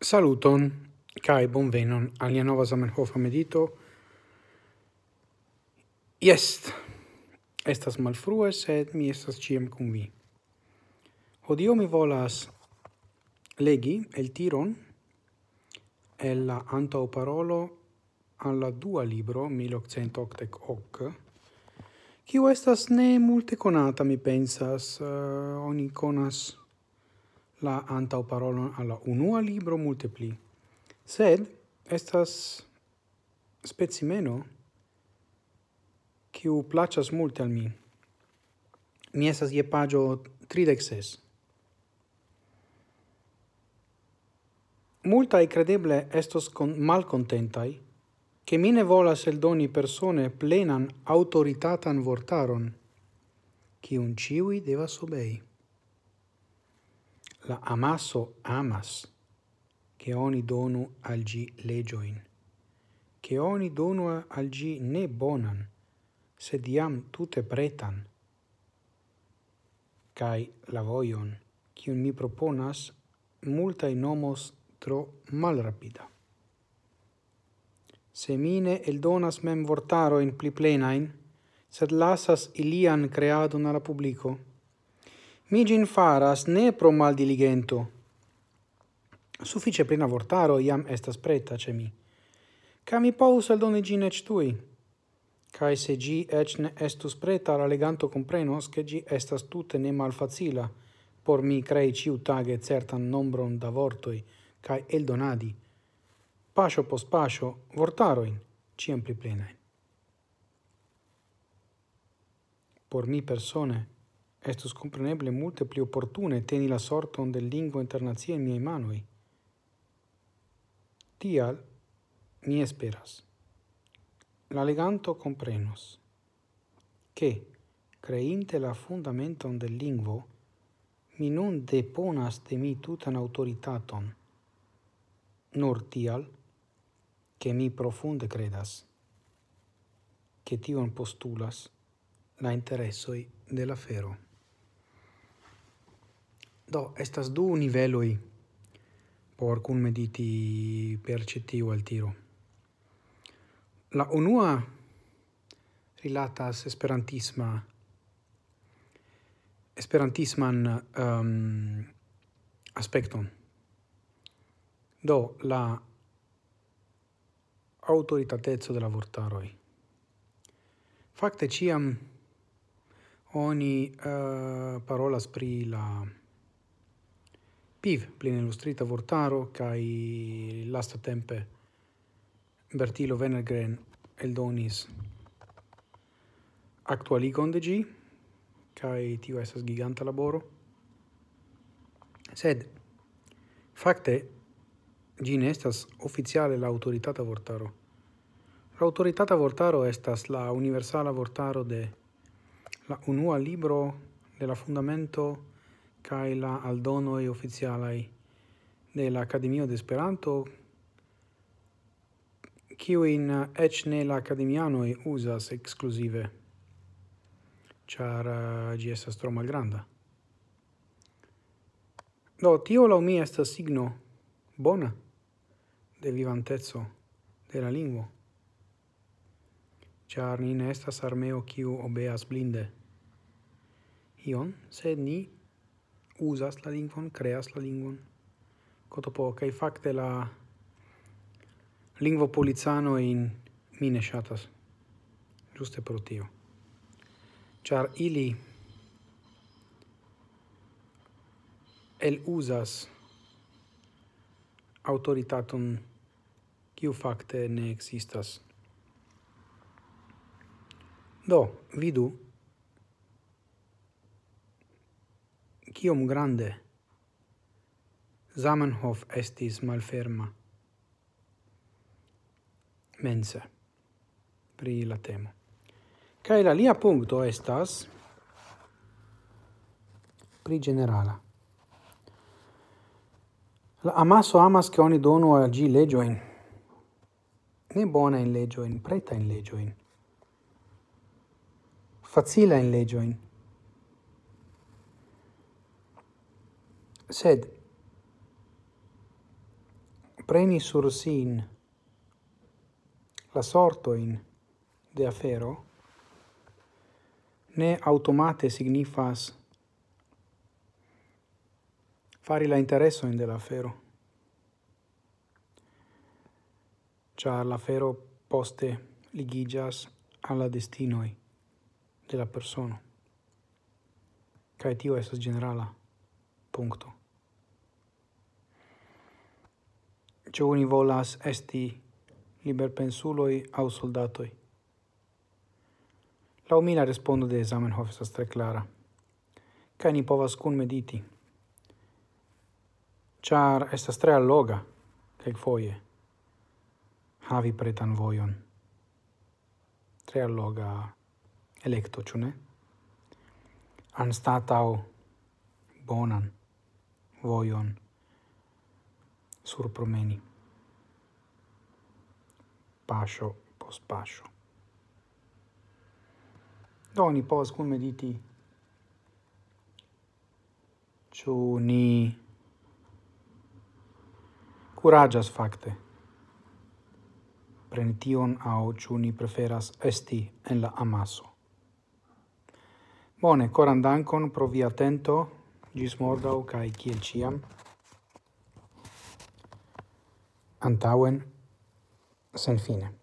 Saluton kai bonvenon al nia nova Zamenhof medito. Jest estas malfrue sed mi estas ciem cum vi. Hodio mi volas legi el tiron el la antau parolo alla dua libro 1888 hoc Kiu estas ne multe conata, mi pensas, uh, oni conas la antau parolon alla unua libro multe pli. Sed estas specimeno kiu placas multe al mi. Mi estas je pagio 36. Multai credeble estos con malcontentai che mi ne volas eldoni persone plenan autoritatan vortaron, cium ciui devas obei la amaso amas, che oni donu al gi legioin, che oni donu al gi ne bonan, sed iam tute pretan, kai la voion, qui mi proponas, multae nomos tro malrapida. Semine el donas mem vortaroin pli plenain, sed lasas ilian creadon alla publico, Mi gin faras ne pro mal diligento. Suffice plena vortaro iam estas preta ce mi. Ca mi povus aldone gin ec tui. Cae se gi ec ne estus preta, la leganto comprenos che gi estas tutte ne malfacila por mi crei ciu tage certan nombron da vortoi cae eldonadi. Pascio pos pascio vortaroin, ciam pli plenae. Por mi persone, Estus compreneble multe pli opportune teni la sorton del lingua internazia in miei manoi. Tial, mi esperas. La leganto comprenos che, creinte la fundamenton del lingvo, mi nun deponas de mi tutan autoritaton, nur tial, che mi profunde credas, che tion postulas la interessoi della fero. Do, estas du niveloi por cun mediti percetiu al tiro. La unua rilatas esperantisma esperantisman um, aspecton. Do, la autoritatezzo de la vortaroi. Facte, ciam oni uh, parolas pri la PIV, plin illustrita vortaro, kai lasta tempe Bertilo Venergren eldonis actualigon de gi, kai tio esas giganta laboro. Sed, facte, gi ne estas oficiale la autoritata vortaro. La autoritata vortaro estas la universala vortaro de la unua libro de la fundamento kai la aldonoi oficialai de la Academia de Esperanto, kiu in ne la e usas exclusive, char uh, gi estas tro malgranda. Do, tio la mi estas signo bona de vivantezzo de la lingua char ni ne estas armeo kiu obeas blinde. Ion, sed ni usas la lingvon, creas la lingvon. Cotopo, kai fakte la lingvo polizano in mine shatas. Giuste pro tio. Char ili el usas autoritatum kiu fakte ne existas. Do, vidu kiom grande. Zamenhof estis malferma. Mense pri la temo. Kaj la lia punkto estas pri generala. La amaso amas che oni donu al gi legioin, ne bona in legioin, preta in legioin, facila in legioin, sed preni sur sin la sortoin de afero ne automate signifas fari la interesso in de la afero char la afero poste ligigas alla destinoi de la persona kai tio esas generala. Punto. oni volas esti liberpensuloi au soldatoi. La mi respondo de Zamenhof estas tre clara. Kaj ni povas kun mediti. Char estas tre alloga kelkfoje havi pretan vojon. Tre alloga electo, ĉu ne? Anstataŭ bonan vojon surpromeni. Pascio post pascio. Doni pos cum mediti ciu ni curagias facte prenition au ciu ni preferas esti en la amaso. Bone, coran dankon pro via atento. Gis morgau, cae ciel ciam antauen sen fine.